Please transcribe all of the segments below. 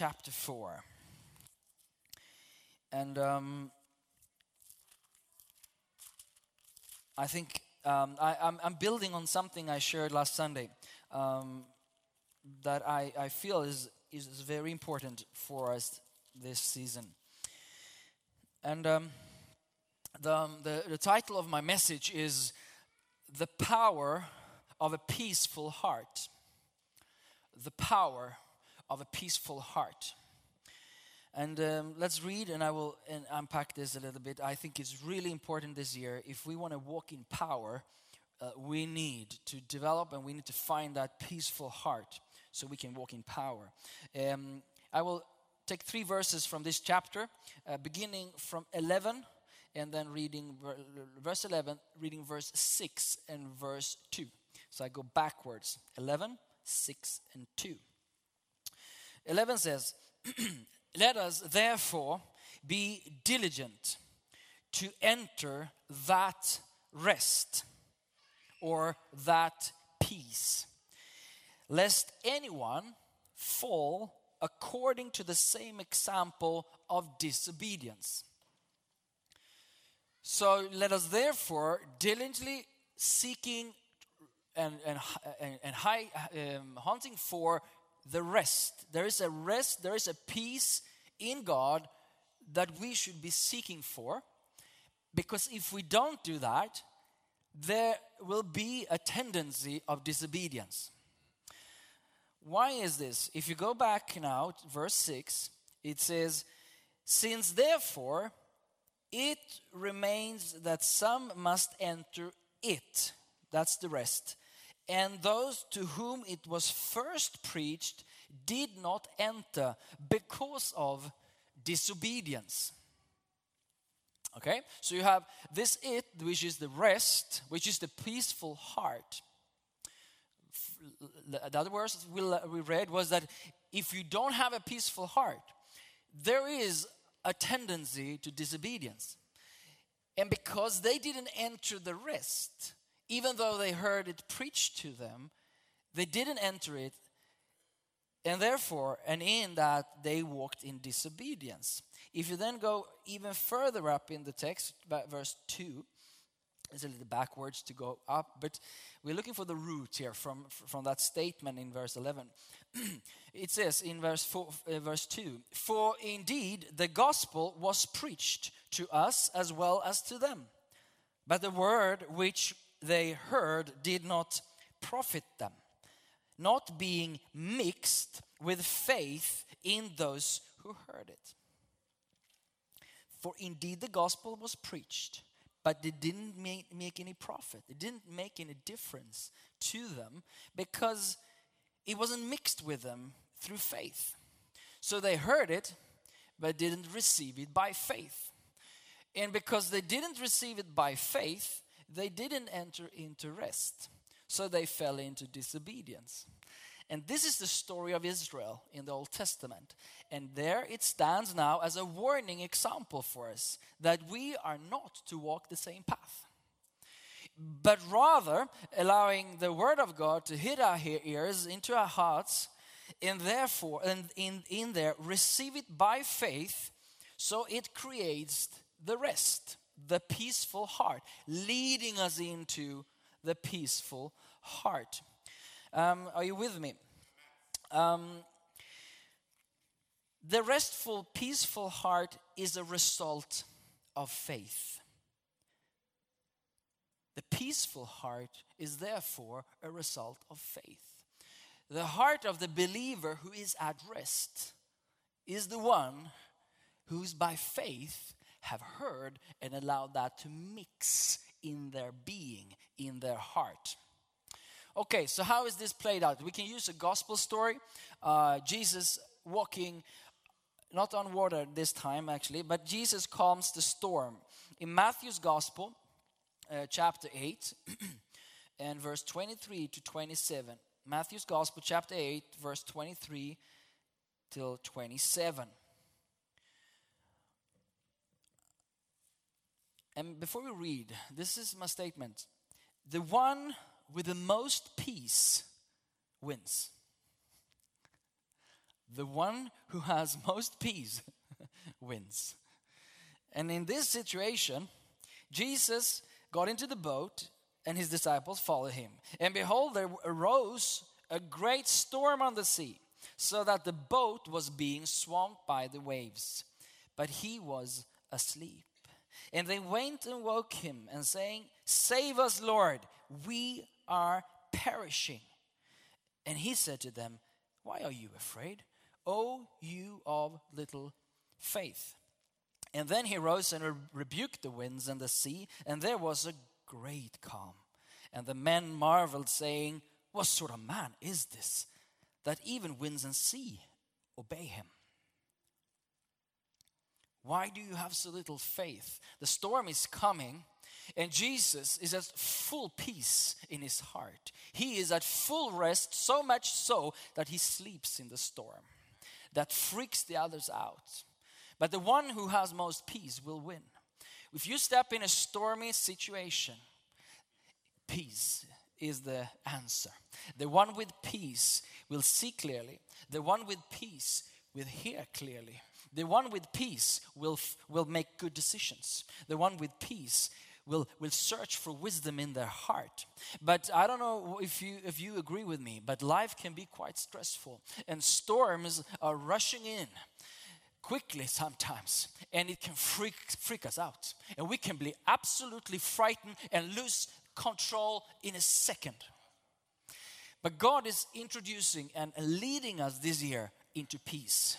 Chapter 4. And um, I think um, I, I'm, I'm building on something I shared last Sunday um, that I, I feel is, is very important for us this season. And um, the, um, the, the title of my message is The Power of a Peaceful Heart. The Power of a Peaceful Heart. And um, let's read, and I will unpack this a little bit. I think it's really important this year. If we want to walk in power, uh, we need to develop and we need to find that peaceful heart so we can walk in power. Um, I will take three verses from this chapter, uh, beginning from 11, and then reading verse 11, reading verse 6 and verse 2. So I go backwards 11, 6, and 2. 11 says, Let us therefore be diligent to enter that rest or that peace, lest anyone fall according to the same example of disobedience. So let us therefore diligently seeking and, and, and, high, um, hunting for the rest. There is a rest, there is a peace in God that we should be seeking for. Because if we don't do that, there will be a tendency of disobedience. Why is this? If you go back now, verse 6, it says, Since therefore it remains that some must enter it, that's the rest, and those to whom it was first preached did not enter because of disobedience. Okay, so you have this it, which is the rest, which is the peaceful heart. The other verse we read was that if you don't have a peaceful heart, there is a tendency to disobedience. And because they didn't enter the rest, even though they heard it preached to them, they didn't enter it. And therefore, and in that, they walked in disobedience. If you then go even further up in the text, verse 2, it's a little backwards to go up, but we're looking for the root here from, from that statement in verse 11. it says in verse, four, uh, verse 2 For indeed the gospel was preached to us as well as to them, but the word which they heard did not profit them, not being mixed with faith in those who heard it. For indeed the gospel was preached, but it didn't make, any profit. It didn't make any difference to them because it wasn't mixed with them through faith. So they heard it, but didn't receive it by faith. And because they didn't receive it by faith, they didn't enter into rest. So they fell into disobedience. And this is the story of Israel in the Old Testament. And there it stands now as a warning example for us that we are not to walk the same path, but rather allowing the Word of God to hit our ears, into our hearts, and therefore, and in, in there, receive it by faith, so it creates the rest, the peaceful heart, leading us into the peaceful heart. Um, are you with me? Um, the restful, peaceful heart is a result of faith. The peaceful heart is therefore a result of faith. The heart of the believer who is at rest is the one who's by faith have heard and allowed that to mix in their being, in their heart. Okay, so how is this played out? We can use a gospel story. Uh, Jesus walking, not on water this time actually, but Jesus calms the storm. In Matthew's gospel, uh, chapter 8, and verse 23 to 27. Matthew's gospel, chapter 8, verse 23 till 27. And before we read, this is my statement. The one with the most peace wins. The one who has most peace wins. And in this situation, Jesus got into the boat and his disciples followed him. And behold, there arose a great storm on the sea, so that the boat was being swamped by the waves. But he was asleep. And they went and woke him, and saying, Save us, Lord, we are perishing. And he said to them, Why are you afraid? O you of little faith. And then he rose and re- rebuked the winds and the sea, and there was a great calm. And the men marveled, saying, What sort of man is this, that even winds and sea obey him? Why do you have so little faith? The storm is coming, and Jesus is at full peace in his heart. He is at full rest, so much so that he sleeps in the storm. That freaks the others out. But the one who has most peace will win. If you step in a stormy situation, peace is the answer. The one with peace will see clearly. The one with peace will hear clearly. The one with peace will, will make good decisions. The one with peace will, will search for wisdom in their heart. But I don't know if you, if you agree with me, but life can be quite stressful, and storms are rushing in quickly sometimes and it can freak freak us out and we can be absolutely frightened and lose control in a second but god is introducing and leading us this year into peace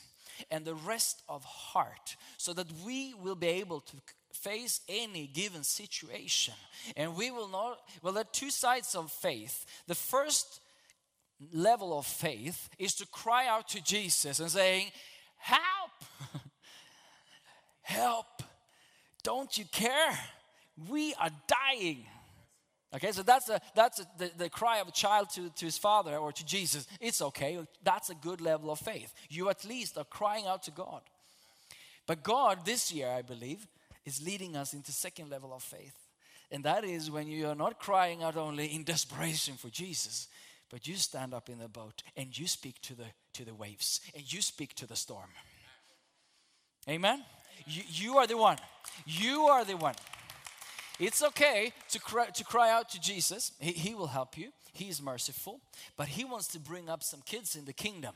and the rest of heart so that we will be able to face any given situation. And we will not well there are two sides of faith. The first level of faith is to cry out to jesus and saying help! Help! Don't you care? We are dying okay so that's a that's a, the, the cry of a child to, to his father or to jesus it's okay that's a good level of faith you at least are crying out to god but god this year i believe is leading us into second level of faith and that is when you are not crying out only in desperation for jesus but you stand up in the boat and you speak to the to the waves and you speak to the storm Amen? You, you are the one. You are the one. It's okay to cry, to cry out to Jesus. He, he will help you. He is merciful. But He wants to bring up some kids in the kingdom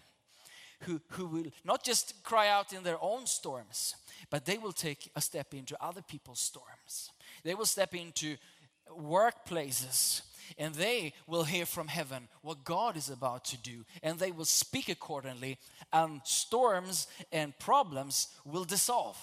who, who will not just cry out in their own storms, but they will take a step into other people's storms. They will step into workplaces and they will hear from heaven what God is about to do, and they will speak accordingly, and storms and problems will dissolve.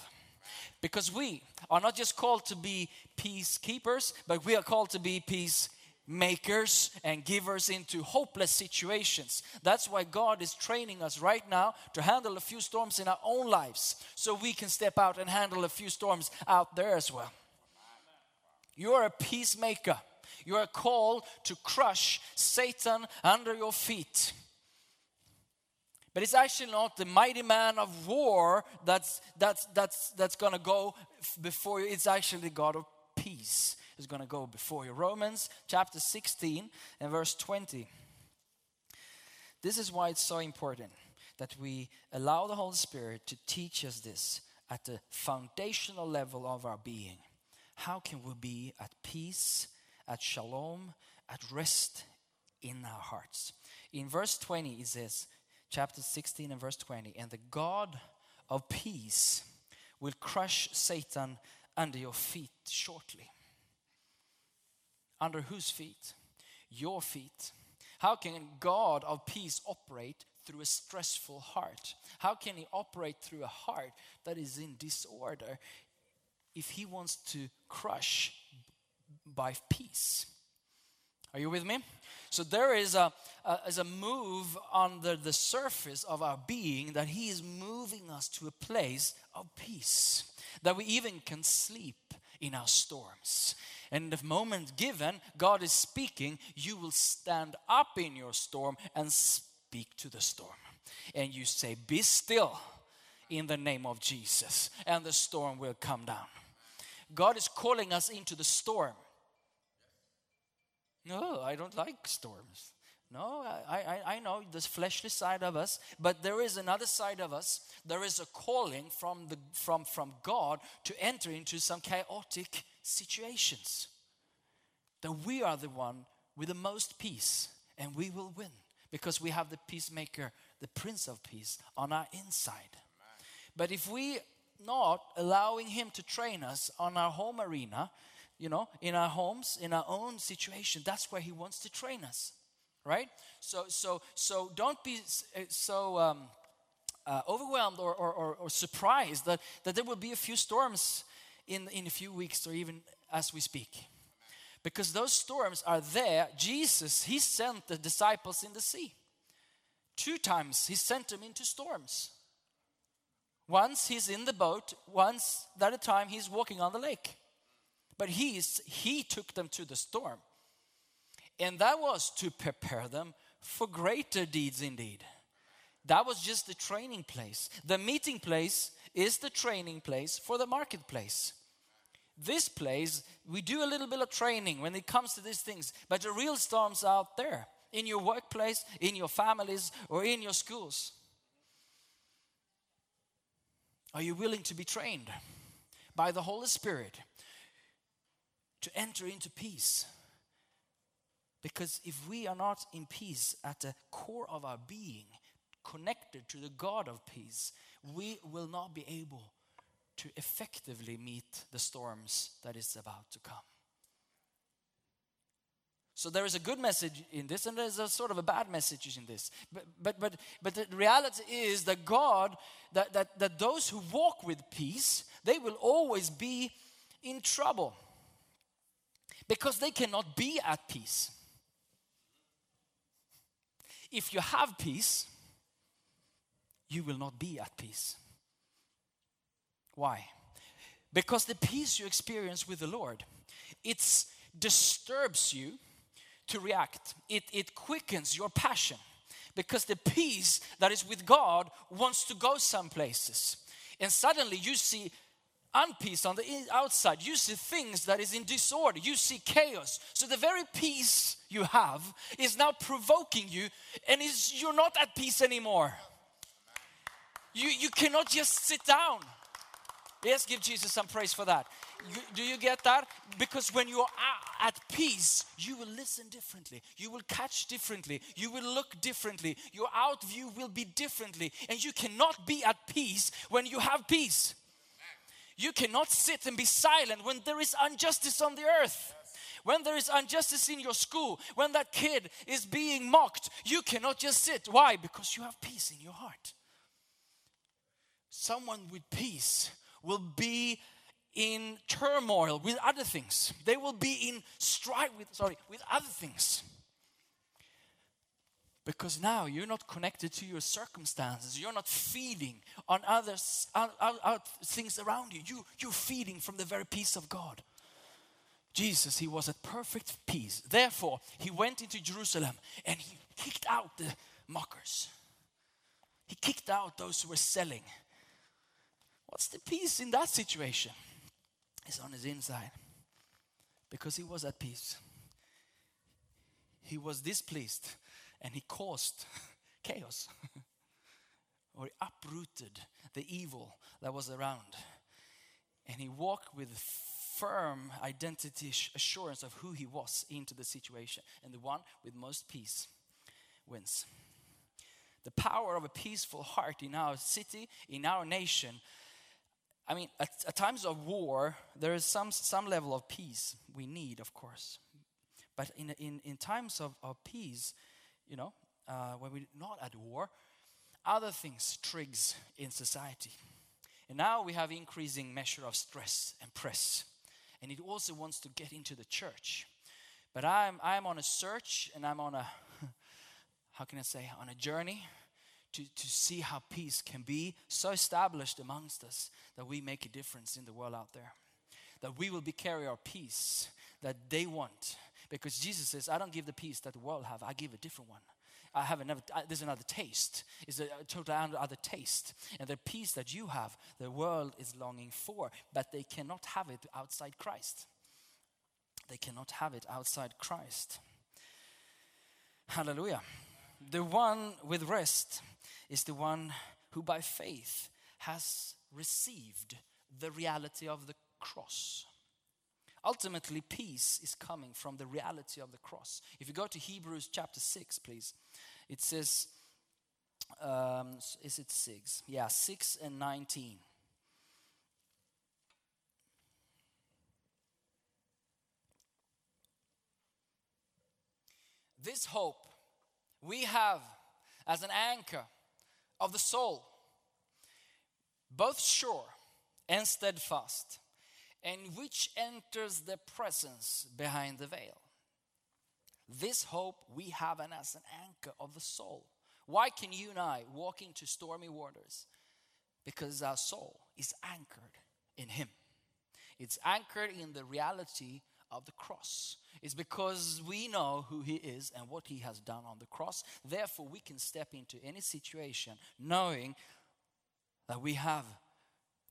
Because we are not just called to be peacekeepers, but we are called to be peacemakers and givers into hopeless situations. That's why God is training us right now to handle a few storms in our own lives so we can step out and handle a few storms out there as well. You are a peacemaker. You are called to crush Satan under your feet. But it's actually not the mighty man of war that's, that's, that's, that's going to go before you. It's actually the God of peace is going to go before you. Romans chapter 16 and verse 20. This is why it's so important that we allow the Holy Spirit to teach us this at the foundational level of our being. How can we be at peace, at shalom, at rest in our hearts? In verse 20, it says, chapter 16 and verse 20, and the God of peace will crush Satan under your feet shortly. Under whose feet? Your feet. How can God of peace operate through a stressful heart? How can He operate through a heart that is in disorder if He wants to crush by peace? Are you with me? So there is a, a, is a move under the surface of our being that He is moving us to a place of peace, that we even can sleep in our storms. And the moment given, God is speaking, you will stand up in your storm and speak to the storm. And you say, Be still in the name of Jesus, and the storm will come down. God is calling us into the storm. No, I don't like storms. No, I, I, I know this fleshly side of us, but there is another side of us. There is a calling from, the, from, from God to enter into some chaotic situations. That we are the one with the most peace, and we will win because we have the peacemaker, the Prince of Peace, on our inside. But if we not allowing him to train us on our home arena, you know, in our homes, in our own situation, that's where he wants to train us, right? So, so, so don't be uh, so um, uh, overwhelmed or, or, or, or surprised that, that there will be a few storms in, in a few weeks or even as we speak. Because those storms are there. Jesus, he sent the disciples in the sea. Two times he sent them into storms. Once he's in the boat, once at a time he's walking on the lake. But he's, he took them to the storm. And that was to prepare them for greater deeds indeed. That was just the training place. The meeting place is the training place for the marketplace. This place, we do a little bit of training when it comes to these things, but the real storms out there in your workplace, in your families, or in your schools. Are you willing to be trained by the Holy Spirit to enter into peace? Because if we are not in peace at the core of our being, connected to the God of peace, we will not be able to effectively meet the storms that is about to come. So there is a good message in this, and there's a sort of a bad message in this. But but but but the reality is that God, that that, that those who walk with peace, they will always be in trouble. Because they cannot be at peace. If you have peace, you will not be at peace. Why? Because the peace you experience with the Lord, it disturbs you to react. It, it quickens your passion. Because the peace that is with God wants to go some places. And suddenly you see unpeace on the outside. You see things that is in disorder. You see chaos. So the very peace you have is now provoking you and is you're not at peace anymore. You, you cannot just sit down. Yes, give Jesus some praise for that. You- do you get that? Because when you're at peace, you will listen differently. You will catch differently. You will look differently. Your out view will be differently. And you cannot be at peace when you have peace. You cannot sit and be silent when there is injustice on the earth. When there is injustice in your school, when that kid is being mocked, you cannot just sit. Why? Because you have peace in your heart. Someone with peace will be in turmoil with other things. They will be in strife with sorry, with other things. Because now you're not connected to your circumstances. You're not feeding on out things around you. you. You're feeding from the very peace of God. Jesus, he was at perfect peace. Therefore, he went into Jerusalem and he kicked out the mockers. He kicked out those who were selling. What's the peace in that situation? It's on his inside. Because he was at peace. He was displeased and he caused chaos. or he uprooted the evil that was around. And he walked with firm identity assurance of who he was into the situation. And the one with most peace wins. The power of a peaceful heart in our city, in our nation. I mean, at, at times of war, there is some, some level of peace we need, of course. But in, in, in times of, of peace, you know, uh, when we're not at war, other things trigs in society. And now we have increasing measure of stress and press. And it also wants to get into the church But I'm, I'm on a search and I'm on a, how can I say, on a journey to, to see how peace can be so established amongst us that we make a difference in the world out there. That we will be carry our peace that they want. Because Jesus says, I don't give the peace that the world have, I give a different one. I have another, there's another taste. It's a total other taste. And the peace that you have, the world is longing for, but they cannot have it outside Christ. They cannot have it outside Christ. Hallelujah. The one with rest is the one who by faith has received the reality of the cross. Ultimately, peace is coming from the reality of the cross. If you go to Hebrews chapter 6, please, it says, um, is it 6? Yeah, 6 and 19. This hope we have as an anchor of the soul, both sure and steadfast, and which enters the presence behind the veil. This hope we have and as an anchor of the soul. Why can you and I walk into stormy waters? Because our soul is anchored in Him. It's anchored in the reality of the cross. It's because we know who He is and what He has done on the cross. Therefore, we can step into any situation knowing that we have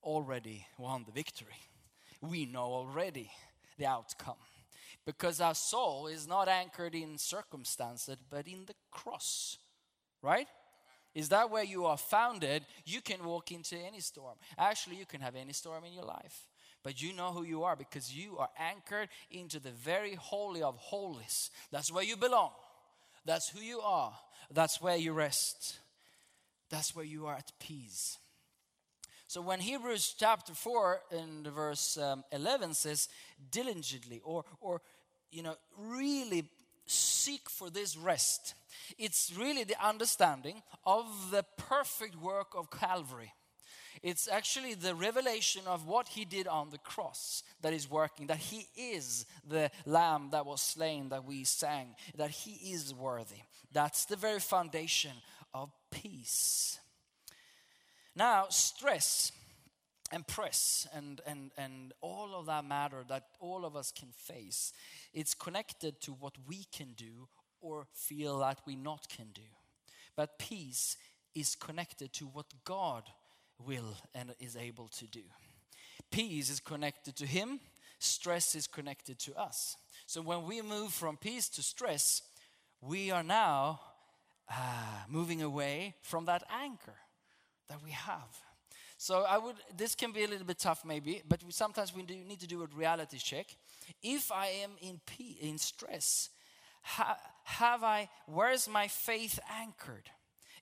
already won the victory. We know already the outcome. Because our soul is not anchored in circumstances, but in the cross. Right? Is that where you are founded? You can walk into any storm. Actually, you can have any storm in your life. But you know who you are because you are anchored into the very holy of holies. That's where you belong. That's who you are. That's where you rest. That's where you are at peace. So when Hebrews chapter 4 in the verse um, 11 says diligently or or you know really seek for this rest it's really the understanding of the perfect work of Calvary. It's actually the revelation of what he did on the cross that is working, that he is the lamb that was slain, that we sang, that he is worthy. That's the very foundation of peace. Now, stress and press and, and, and all of that matter that all of us can face, it's connected to what we can do or feel that we not can do. But peace is connected to what God will and is able to do. Peace is connected to Him, stress is connected to us. So when we move from peace to stress, we are now uh, moving away from that anchor that we have. So I would. This can be a little bit tough, maybe, but we, sometimes we need to do a reality check. If I am in pe- in stress, ha, have I? Where is my faith anchored?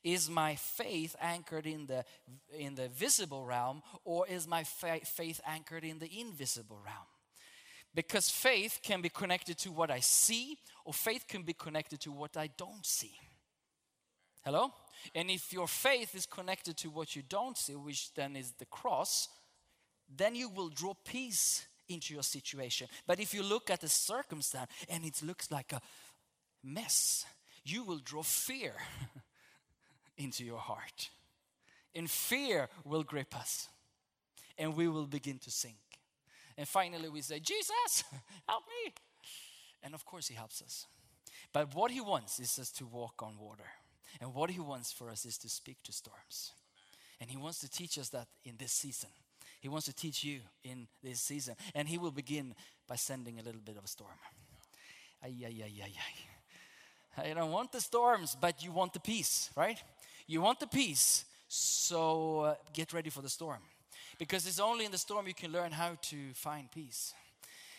Is my faith anchored in the in the visible realm, or is my fa- faith anchored in the invisible realm? Because faith can be connected to what I see, or faith can be connected to what I don't see. Hello? And if your faith is connected to what you don't see, which then is the cross, then you will draw peace into your situation. But if you look at the circumstance and it looks like a mess, you will draw fear into your heart. And fear will grip us. And we will begin to sink. And finally, we say, Jesus, help me. And of course, He helps us. But what He wants is us to walk on water. And what He wants for us is to speak to storms. And He wants to teach us that in this season. He wants to teach you in this season. And He will begin by sending a little bit of a storm. Ay, ay, ay, ay, ay. I don't want the storms, but you want the peace, right? You want the peace, so uh, get ready for the storm. Because it's only in the storm you can learn how to find peace.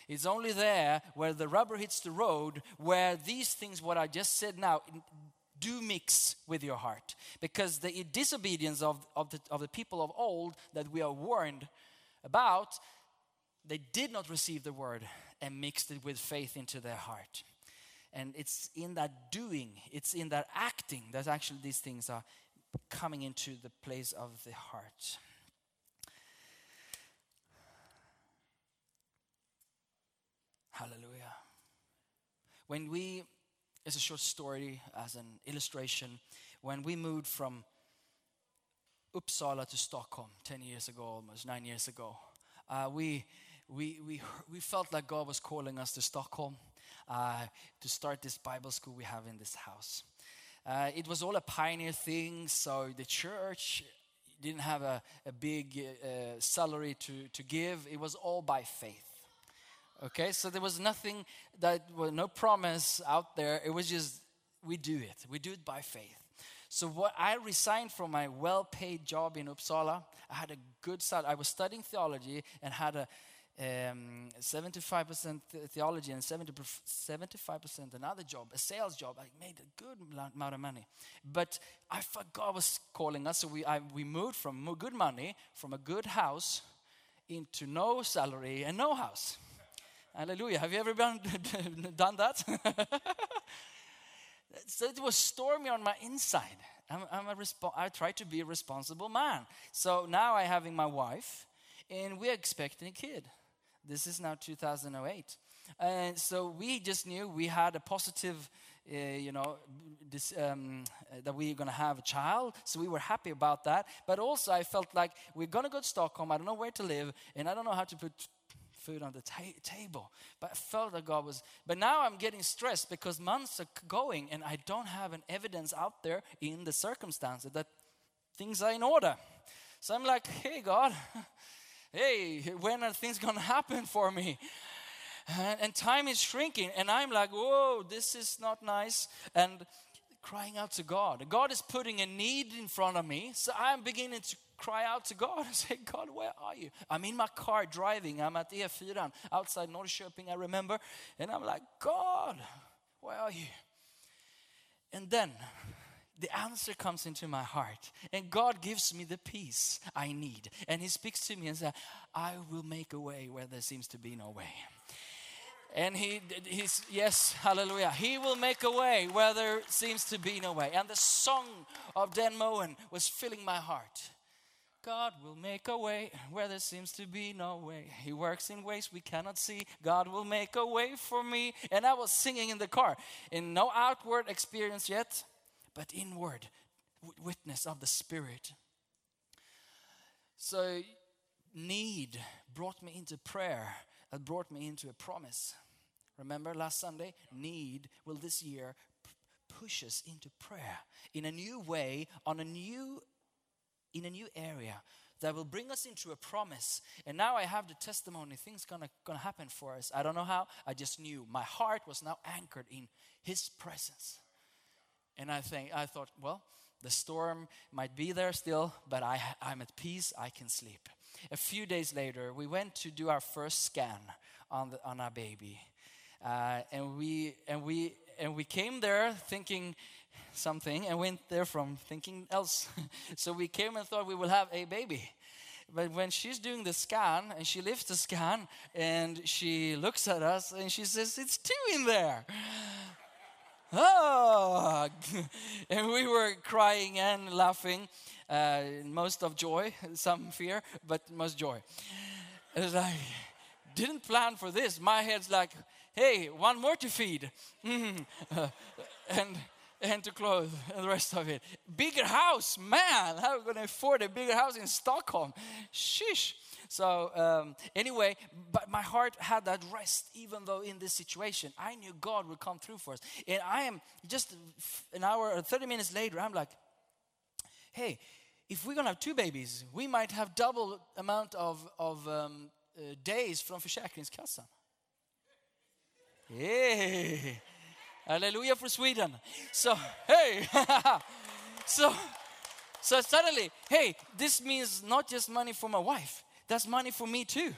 It's only there where the rubber hits the road where these things, what I just said now, do mix with your heart. Because the disobedience of, of, the, of the people of old that we are warned about, they did not receive the word and mixed it with faith into their heart. And it's in that doing, it's in that acting that actually these things are coming into the place of the heart. Hallelujah. when we, as a short story, as an illustration, when we moved from Uppsala to Stockholm 10 years ago, almost nine years ago, uh, we, we, we, we felt like God was calling us to Stockholm uh, to start this Bible school we have in this house. Uh, it was all a pioneer thing, so the church didn't have a, a big uh, salary to, to give, it was all by faith. Okay, so there was nothing that was no promise out there. It was just we do it. We do it by faith. So what I resigned from my well-paid job in Uppsala. I had a good start. I was studying theology and had a um, 75% theology and 70 75% another job, a sales job. I made a good amount- of money. But I thought God was calling us, so we, I, we moved from good money, from a good house, into no salary and no house. Hallelujah. Have you ever done, done that? so it was stormy on my inside. I'm, I'm a I try to be a responsible man. So now I'm having my wife, and we're expecting a kid. This is now 2008. And so we just knew we had a positive, uh, you know, this, um, that we were going to have a child. So we were happy about that. But also, I felt like we're going to go to Stockholm. I don't know where to live, and I don't know how to put food on the ta- table. But I felt that God was. But now I'm getting stressed because months are going, and I don't have an evidence out there in the circumstances that things are in order. So I'm like, hey, God, hey, when are things going to happen for me? And, and time is shrinking, and I'm like, whoa, this is not nice. And crying out to God. God is putting a need in front of me, so I'm beginning to cry out to God and say, God, where are you? I'm in my car driving. I'm at E4 outside Norrköping, I remember. And I'm like, God, where are you? And then the answer comes into my heart, and God gives me the peace I need. And He speaks to me and says, I will make a way where there seems to be no way. And he, he's, yes, hallelujah. He will make a way where there seems to be no way. And the song of Don Moen was filling my heart. God will make a way where there seems to be no way. He works in ways we cannot see. God will make a way for me. And I was singing in the car, in no outward experience yet, but inward witness of the Spirit. So, need brought me into prayer, that brought me into a promise. Remember last Sunday? Need will this year p- push us into prayer in a new way, on a new, in a new area that will bring us into a promise. And now I have the testimony. Things gonna gonna happen for us. I don't know how. I just knew my heart was now anchored in His presence. And I think I thought, well, the storm might be there still, but I, I'm at peace. I can sleep. A few days later, we went to do our first scan on the, on our baby, uh, and we and we and we came there thinking something, and went there from thinking else. so we came and thought we will have a baby. But when she's doing the scan and she lifts the scan and she looks at us and she says, It's two in there oh and we were crying and laughing uh, most of joy some fear but most joy. It was like didn't plan for this. My head's like hey one more to feed. Uh, and and to clothe and the rest of it. Bigger house man how are we going to afford a bigger house in stockholm? Shish so um, anyway, but my heart had that rest, even though in this situation, I knew God would come through for us. And I am just an hour or 30 minutes later, I'm like, hey, if we're gonna have two babies, we might have double amount of, of um, uh, days from Försäkringskassan. Hallelujah for Sweden. So, hey, so, so suddenly, hey, this means not just money for my wife, that's money for me too.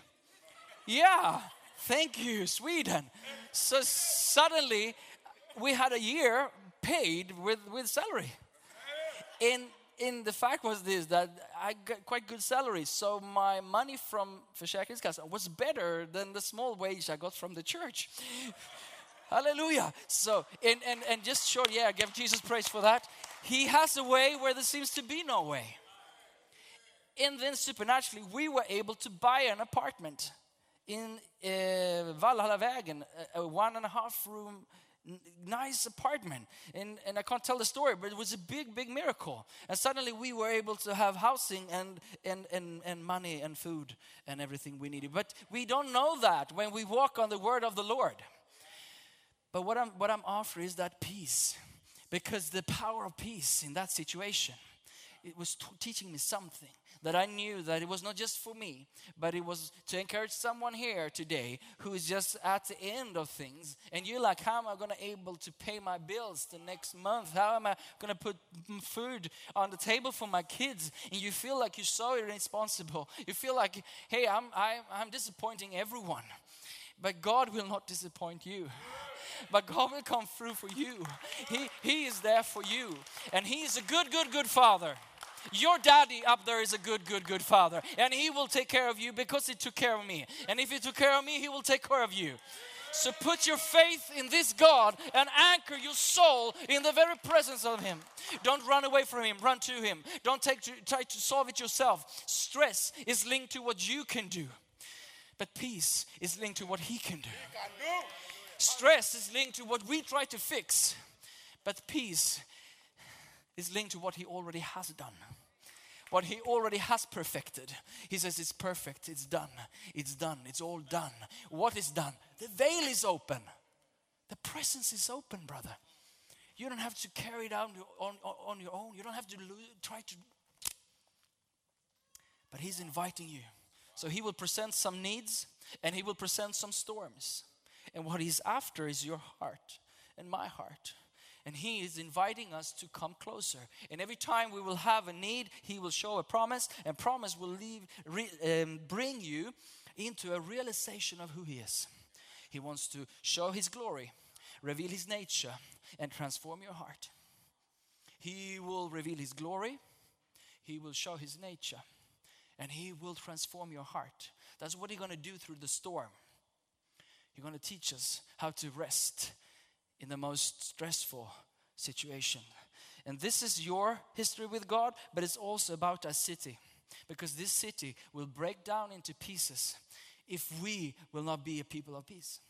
Yeah, thank you, Sweden. So suddenly, we had a year paid with, with salary. And, and the fact was this that I got quite good salary, so my money from Försäkringskassan was better than the small wage I got from the church. Hallelujah. So, and, and, and just short, yeah, give Jesus praise for that. He has a way where there seems to be no way. And then supernaturally, we were able to buy an apartment in uh, Valhallavägen, a, a one and a half room nice apartment. And, and I can't tell the story, but it was a big, big miracle. And suddenly we were able to have housing and, and, and, and money and food and everything we needed. But we don't know that when we walk on the word of the Lord. But what I'm, what I'm offering is that peace. Because the power of peace in that situation, it was t- teaching me something that I knew that it was not just for me, but it was to encourage someone here today who is just at the end of things. And you're like, how am I going to able to pay my bills the next month? How am I going to put food on the table for my kids? And you feel like you're so irresponsible. You feel like, hey, I'm, I'm, I'm disappointing everyone. But God will not disappoint you but God will come through for you. He, he is there for you. And He is a good, good, good Father. Your daddy up there is a good, good, good Father. And He will take care of you because He took care of me. And if He took care of me, He will take care of you. So put your faith in this God and anchor your soul in the very presence of Him. Don't run away from Him, run to Him. Don't take to, try to solve it yourself. Stress is linked to what you can do, but peace is linked to what He can do. Stress is linked to what we try to fix, but peace is linked to what He already has done. What He already has perfected. He says it's perfect, it's done, it's done, it's all done. What is done? The veil is open, the presence is open, brother. You don't have to carry it out on, on, on your own, you don't have to lo- try to. But He's inviting you. So He will present some needs and He will present some storms. And what He's after is your heart and my heart. And He is inviting us to come closer. And every time we will have a need, He will show a promise, and promise will leave, re, um, bring you into a realization of who He is. He wants to show His glory, reveal His nature, and transform your heart. He will reveal His glory, He will show His nature, and He will transform your heart. That's what He's going to do through the storm. He's going to teach us how to rest in the most stressful situation. And this is your history with God, but it's also about our city. Because this city will break down into pieces if we will not be a people of peace.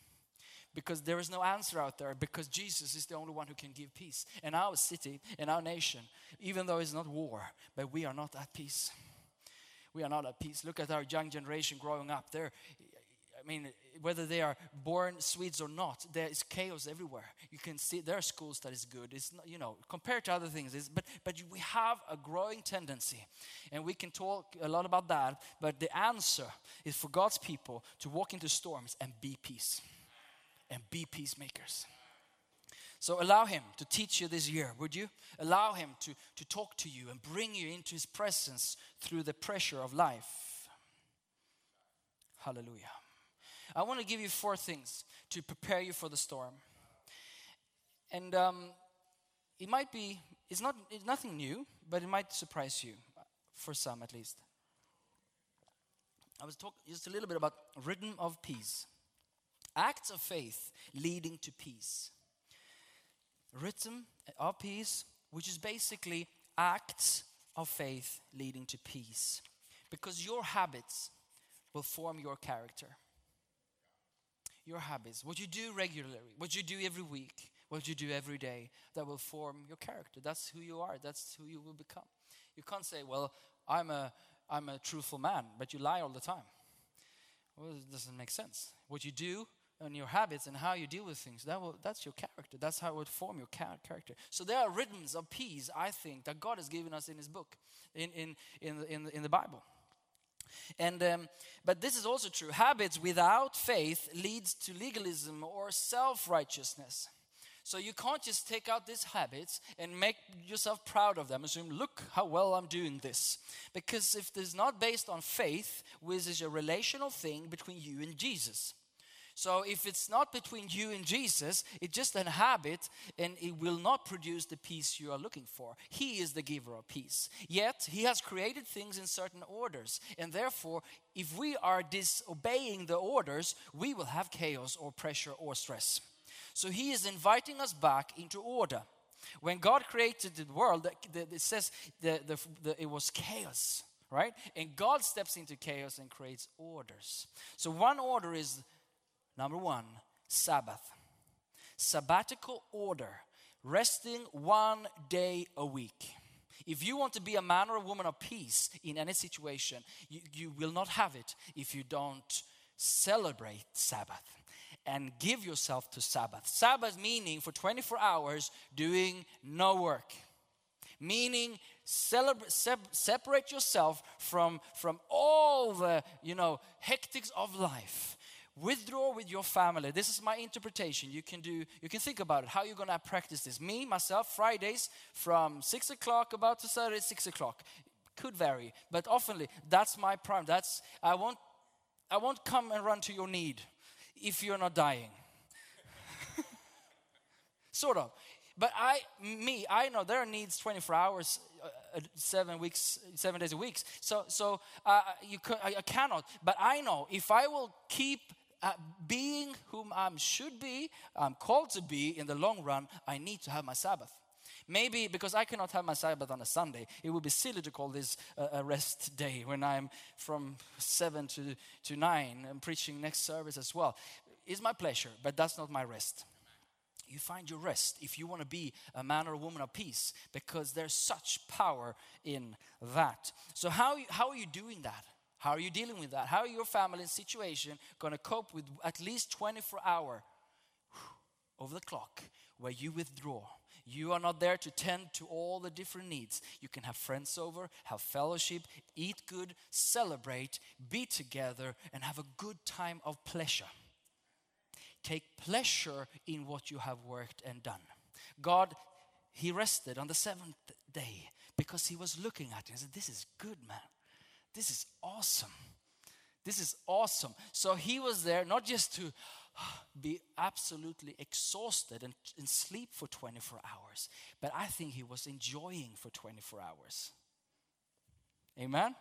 Because there is no answer out there, because Jesus is the only one who can give peace. And our city and our nation, even though it's not war, but we are not at peace. We are not at peace. Look at our young generation growing up. They're, I mean, whether they are born Swedes or not, there is chaos everywhere. You can see there are schools that is good. It's not, you know compared to other things, but but we have a growing tendency, and we can talk a lot about that. But the answer is for God's people to walk into storms and be peace, and be peacemakers. So allow Him to teach you this year, would you? Allow Him to, to talk to you and bring you into His presence through the pressure of life. Hallelujah. I want to give you four things to prepare you for the storm. And um, it might be, it's, not, it's nothing new, but it might surprise you, for some at least. I was talking just a little bit about rhythm of peace. Acts of faith leading to peace. Rhythm of peace, which is basically acts of faith leading to peace. Because your habits will form your character your habits, what you do regularly, what you do every week, what you do every day, that will form your character. That's who you are. That's who you will become. You can't say, "Well, I'm a I'm a truthful man," but you lie all the time. Well, it doesn't make sense. What you do and your habits and how you deal with things, that will, that's your character. That's how it would form your character. So there are rhythms of peace, I think, that God has given us in His book, in, in, in, in, in the Bible. And um, but this is also true. Habits without faith leads to legalism or self-righteousness. So you can't just take out these habits and make yourself proud of them. Assume, look how well I'm doing this. Because if it's not based on faith, which is a relational thing between you and Jesus. So if it's not between you and Jesus, it's just a habit and it will not produce the peace you are looking for. He is the giver of peace. Yet he has created things in certain orders. And therefore, if we are disobeying the orders, we will have chaos or pressure or stress. So he is inviting us back into order. When God created the world, it says the, the, the, it was chaos, right? And God steps into chaos and creates orders. So one order is Number one, Sabbath. sabbatical order, resting one day a week. If you want to be a man or a woman of peace in any situation, you, you will not have it if you don't celebrate Sabbath and give yourself to Sabbath. Sabbath meaning for 24 hours doing no work meaning celebrate, sep- separate yourself from, from all the you know hectics of life withdraw with your family. This is my interpretation. You can do you can think about it. How you're to practice this? Me myself fridays from six o'clock about to saturday six o'clock. Could vary but oftenly that's my prime. That's i won't i won't come and run to your need if you're not dying. Sort of. But i me i know there are needs 24 hours uh, uh, seven weeks seven days a week. So so uh, you I cannot. But i know if i will keep uh, being whom i should be i'm called to be in the long run i need to have my sabbath. Maybe because I cannot have my Sabbath on a Sunday, it would be silly to call this a, rest day when I'm from 7 to, to 9 and preaching next service as well. It's my pleasure, but that's not my rest. You find your rest if you want to be a man or a woman of peace because there's such power in that. So how, how are you doing that how are you dealing with that how are your family and situation going to cope with at least 24 hour over the clock where you withdraw you are not there to tend to all the different needs you can have friends over have fellowship eat good celebrate be together and have a good time of pleasure take pleasure in what you have worked and done. God, He rested on the seventh day because He was looking at it and said, This is good, man. This is awesome. This is awesome. So He was there not just to ah, be absolutely exhausted and, and sleep for 24 hours, but I think He was enjoying for 24 hours. Amen?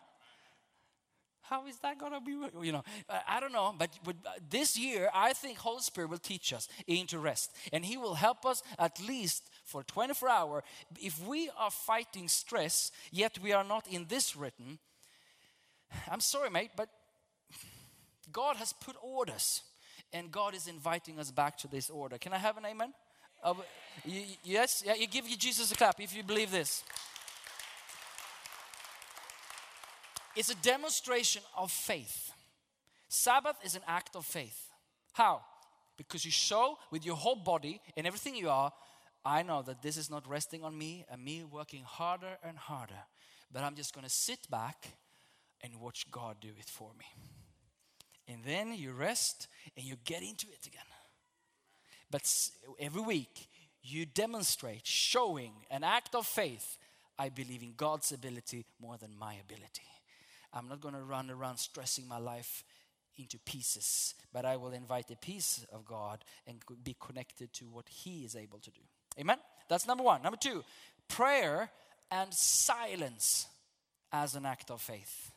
How is that gonna be? You know, I- don't know, but, but uh, this year I think Holy Spirit will teach us into rest, and He will help us at least for 24 hour. If we are fighting stress, yet we are not in this written, I'm sorry, mate, but God has put orders, and God is inviting us back to this order. Can I have an amen? Uh, y- y- yes, yeah. You give Jesus a clap if you believe this. It's a demonstration of faith. Sabbath is an act of faith. How? Because you show with your whole body and everything you are, I know that this is not resting on me and me working harder and harder, but I'm just going to sit back and watch God do it for me. And then you rest and you get into it again. But every week you demonstrate, showing an act of faith. I believe in God's ability more than my ability. I'm not going to run around stressing my life into pieces, but I will invite the peace of God and be connected to what He is able to do. Amen? That's number one. Number two, prayer and silence as an act of faith.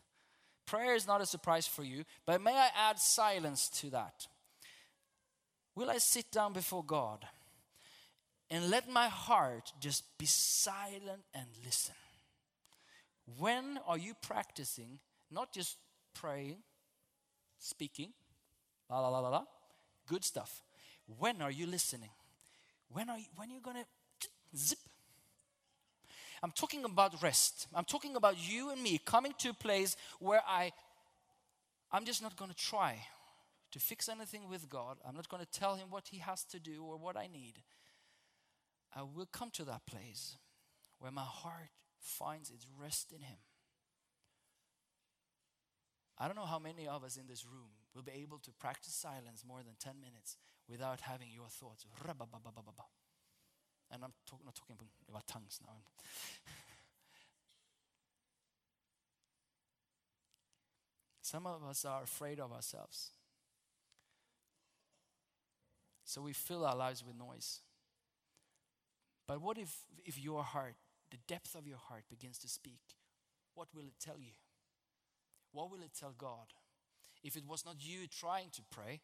Prayer is not a surprise for you, but may I add silence to that? Will I sit down before God and let my heart just be silent and listen? When are you practicing not just praying, speaking, la la la la la, good stuff? When are you listening? When are you, when are you gonna zip? I'm talking about rest. I'm talking about you and me coming to a place where I I'm just not going to try to fix anything with God. I'm not going to tell him what he has to do or what I need. I will come to that place where my heart finds its rest in him. I don't know how many of us in this room will be able to practice silence more than 10 minutes without having your thoughts. And I'm talk, not talking about tongues now. Some of us are afraid of ourselves. So we fill our lives with noise. But what if, if your heart, the depth of your heart, begins to speak? What will it tell you? What will it tell God? If it was not you trying to pray,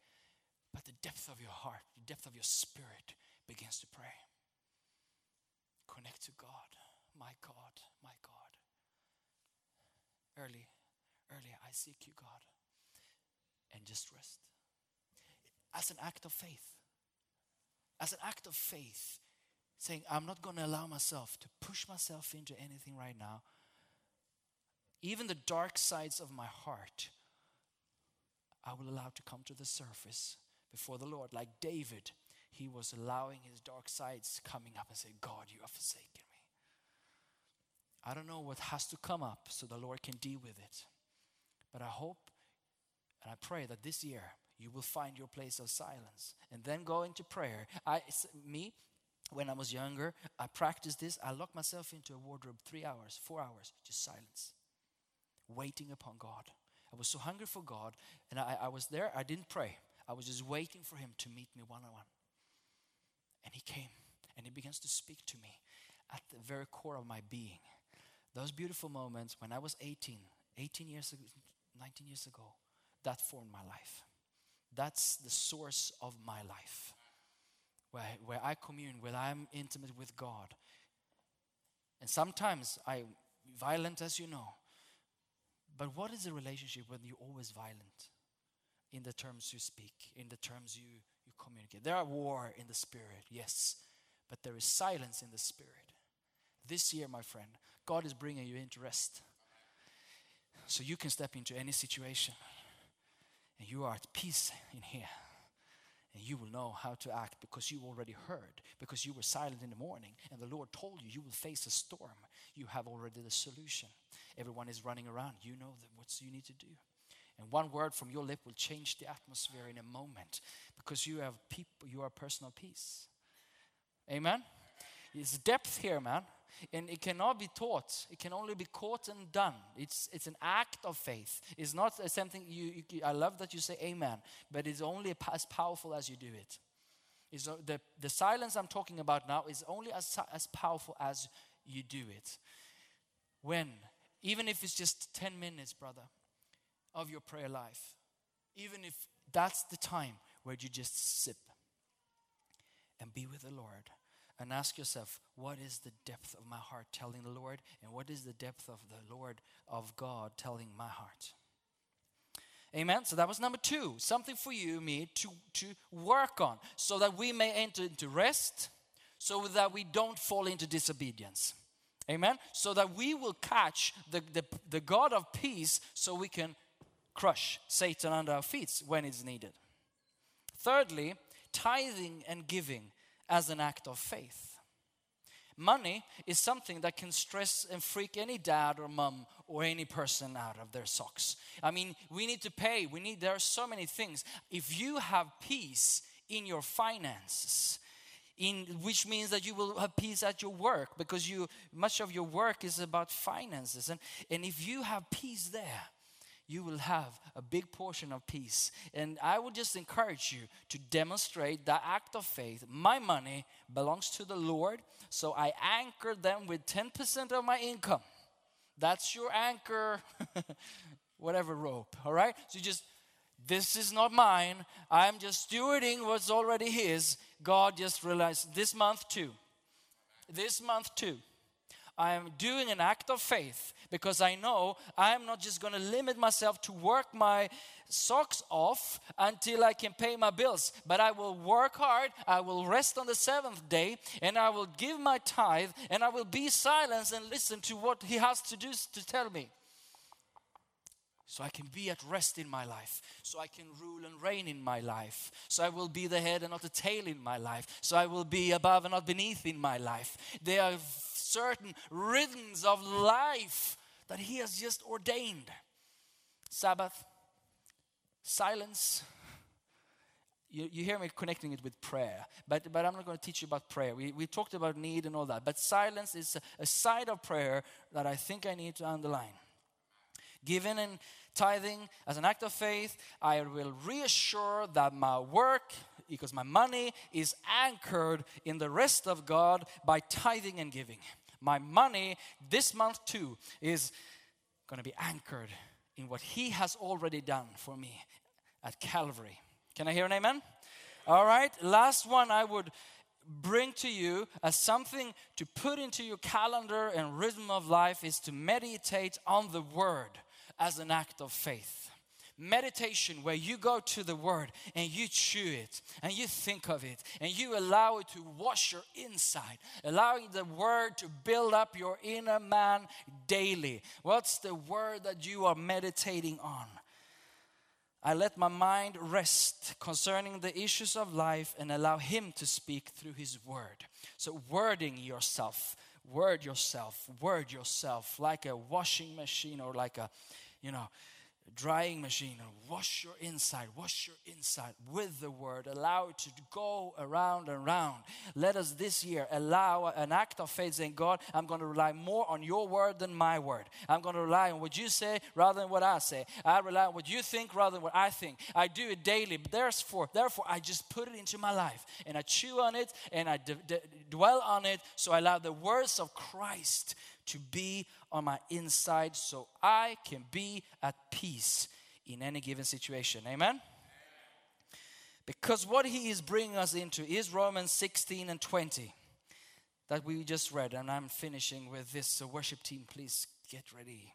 but the depth of your heart, the depth of your spirit begins to pray. Connect to God, my God, my God. Early, early, I seek you, God. And just rest. As an act of faith. as an act of faith, saying, I'm not going to allow myself to push myself into anything right now. Even the dark sides of my heart, I will allow to come to the surface before the Lord. Like David, he was allowing his dark sides coming up and say, God, you have forsaken me. I don't know what has to come up so the Lord can deal with it. But I hope and I pray that this year you will find your place of silence and then go into prayer. I, me, when I was younger, I practiced this. I locked myself into a wardrobe three hours, four hours, just silence, waiting upon God. I was so hungry for God, and I, I was there. I didn't pray. I was just waiting for Him to meet me one on one. And He came, and He begins to speak to me at the very core of my being. Those beautiful moments when I was 18, 18 years ago, 19 years ago, that formed my life. That's the source of my life. Where, where I commune, where I'm intimate with God. And sometimes I violent as you know. But what is the relationship when you're always violent? In the terms you speak, in the terms you communicate. There are war in the spirit, yes. But there is silence in the spirit. This year, my friend, God is bringing you into rest. So you can step into any situation and you are at peace in here. And you will know how to act because you already heard, because you were silent in the morning, and the Lord told you you will face a storm. You have already the solution. Everyone is running around. You know what you need to do. And one word from your lip will change the atmosphere in a moment because you have people, you are personal peace. Amen. It's depth here, man. And it cannot be taught. It can only be caught and done. It's, it's an act of faith. It's not something you, you, I love that you say amen, but it's only as powerful as you do it. It's, the, the silence I'm talking about now is only as, as powerful as you do it. When, even if it's just 10 minutes, brother, of your prayer life, even if that's the time where you just sip and be with the Lord and ask yourself, what is the depth of my heart telling the Lord? And what is the depth of the Lord of God telling my heart? Amen. So that was number two. Something for you, me, to, to work on so that we may enter into rest, so that we don't fall into disobedience. Amen. So that we will catch the, the, the God of peace so we can crush Satan under our feet when it's needed. Thirdly, tithing and giving as an act of faith. Money is something that can stress and freak any dad or mom or any person out of their socks. I mean, we need to pay. We need there are so many things. If you have peace in your finances, in which means that you will have peace at your work because you much of your work is about finances and and if you have peace there you will have a big portion of peace. And I would just encourage you to demonstrate that act of faith. My money belongs to the Lord, so I anchor them with 10% of my income. That's your anchor, whatever rope, all right? So you just, this is not mine. I'm just stewarding what's already His. God just realized this month too. This month too. I am doing an act of faith because I know I'm not just going to limit myself to work my socks off until I can pay my bills, but I will work hard, I will rest on the seventh day, and I will give my tithe, and I will be silent and listen to what He has to do to tell me. So I can be at rest in my life. So I can rule and reign in my life. So I will be the head and not the tail in my life. So I will be above and not beneath in my life. There are certain rhythms of life that He has just ordained. Sabbath, silence. You, you hear me connecting it with prayer, but, but I'm not going to teach you about prayer. We, we talked about need and all that, but silence is a, a side of prayer that I think I need to underline. Giving and tithing as an act of faith, I will reassure that my work, because my money is anchored in the rest of God by tithing and giving. My money this month too is going to be anchored in what He has already done for me at Calvary. Can I hear an amen? All right, last one I would bring to you as something to put into your calendar and rhythm of life is to meditate on the Word as an act of faith. Meditation where you go to the word and you chew it and you think of it and you allow it to wash your inside, allowing the word to build up your inner man daily. What's the word that you are meditating on? I let my mind rest concerning the issues of life and allow Him to speak through His word. So, wording yourself, word yourself, word yourself like a washing machine or like a, you know, drying machine and wash your inside, wash your inside with the word. Allow it to go around and around. Let us this year allow an act of faith saying, God, I'm going to rely more on your word than my word. I'm going to rely on what you say rather than what I say. I rely on what you think rather than what I think. I do it daily, but therefore, therefore I just put it into my life and I chew on it and I d- d- dwell on it. So I allow the words of Christ to be on my inside so I can be at peace in any given situation. Amen? Because what he is bringing us into is Romans 16 and 20 that we just read, and I'm finishing with this. So, worship team, please get ready.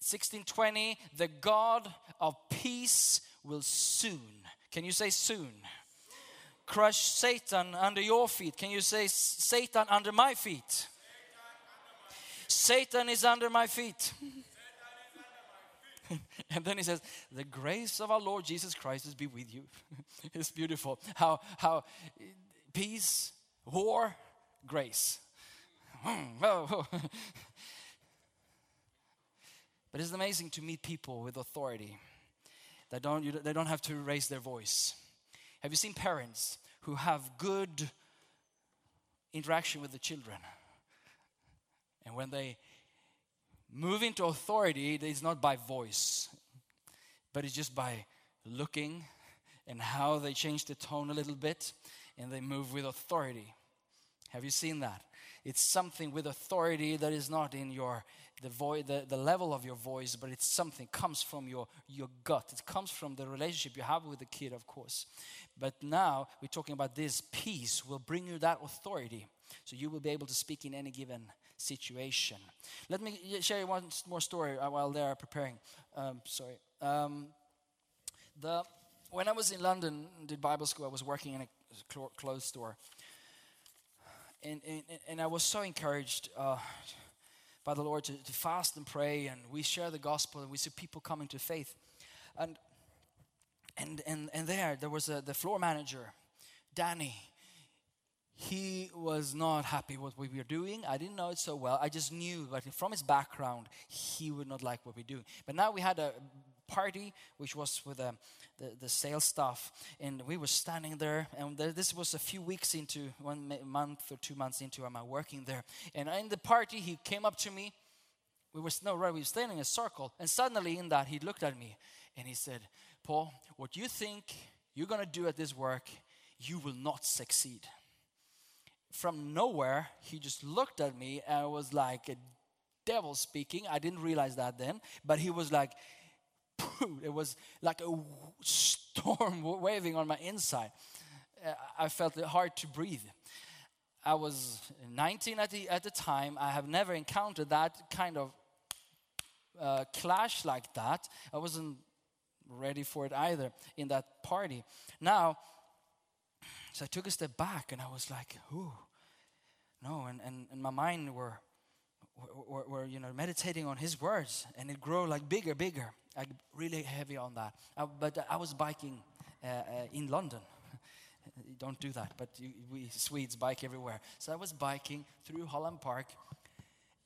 1620, the God of peace will soon. Can you say soon? Crush Satan under your feet. Can you say Satan under my feet? Satan is under my feet. and then he says, The grace of our Lord Jesus Christ is be with you. it's beautiful. How, how peace, war, grace. Oh. but it's amazing to meet people with authority that don't, you, they don't have to raise their voice. Have you seen parents who have good interaction with the children? And when they move into authority, it's not by voice, but it's just by looking and how they change the tone a little bit and they move with authority. Have you seen that? It's something with authority that is not in your the, vo- the, the level of your voice, but it's something comes from your, your gut. It comes from the relationship you have with the kid, of course. But now we're talking about this peace will bring you that authority. So you will be able to speak in any given situation. Let me share you one more story uh, while they are preparing. Um, sorry. Um, the, when I was in London, did Bible school, I was working in a clo- clothes store. And, and, and I was so encouraged uh, by the Lord to, to fast and pray, and we share the gospel, and we see people coming to faith. And, and, and, and there, there was a, the floor manager, Danny. He was not happy with what we were doing. I didn't know it so well. I just knew, but from his background, he would not like what we're doing. But now we had a party, which was with um, the, the sales staff, and we were standing there. And there, this was a few weeks into, one month or two months into my working there. And in the party, he came up to me. We were no right. We were standing in a circle, and suddenly in that, he looked at me, and he said, "Paul, what you think you're gonna do at this work, you will not succeed." From nowhere, he just looked at me and was like a devil speaking. I didn't realize that then, but he was like, it was like a storm waving on my inside. Uh, I felt it hard to breathe. I was 19 at the, at the time. I have never encountered that kind of uh, clash like that. I wasn't ready for it either in that party. Now, so I took a step back and I was like, ooh, no. And, and, and my mind were, were, were, you know, meditating on his words and it grew like bigger, bigger. Like really heavy on that. Uh, but I was biking uh, uh, in London. Don't do that, but you, we Swedes bike everywhere. So I was biking through Holland Park,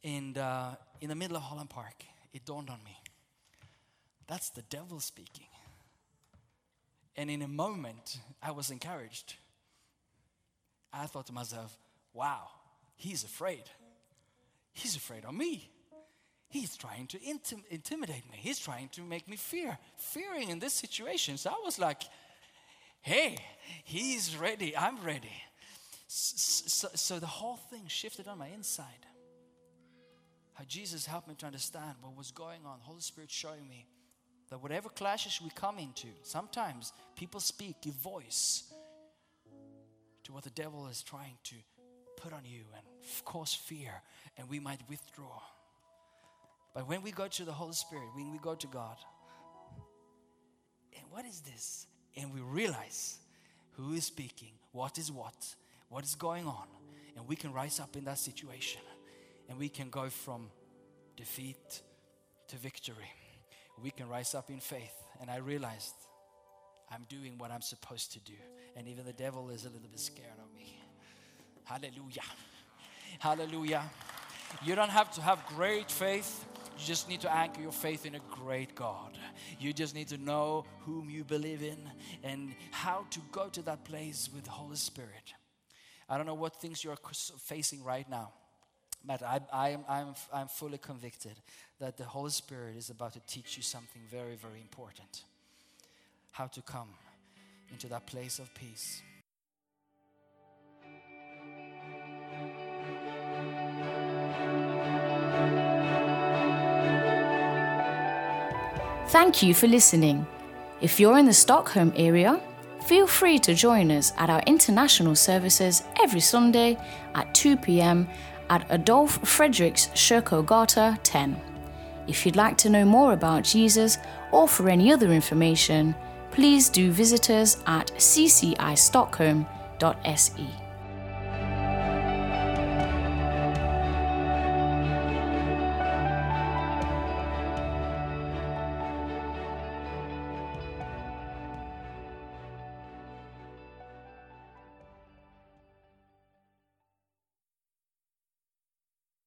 and uh, in the middle of Holland Park, it dawned on me that's the devil speaking. And in a moment, I was encouraged. I thought to myself, wow, he's afraid. He's afraid of me. He's trying to intim- intimidate me. He's trying to make me fear, fearing in this situation. So I was like, hey, he's ready. I'm ready. S- s- So, so the whole thing shifted on my inside. How Jesus helped me to understand what was going on. Holy Spirit showing me that whatever clashes we come into, sometimes people speak, give voice to what the devil is trying to put on you and cause fear, and we might withdraw. But when we go to the Holy Spirit, when we go to God, and what is this? And we realize who is speaking, what is what, what is going on. And we can rise up in that situation and we can go from defeat to victory. We can rise up in faith. And I realized I'm doing what I'm supposed to do. And even the devil is a little bit scared of me. Hallelujah. Hallelujah. You don't have to have great faith. You just need to anchor your faith in a great God. You just need to know whom you believe in and how to go to that place with the Holy Spirit. I don't know what things you're facing right now, but I, I am, I'm, I'm fully convicted that the Holy Spirit is about to teach you something very, very important how to come into that place of peace. Thank you for listening. If you're in the Stockholm area, feel free to join us at our international services every Sunday at 2 pm at Adolf Fredriks Kyrkogata 10. If you'd like to know more about Jesus or for any other information, please do visit us at ccistockholm.se.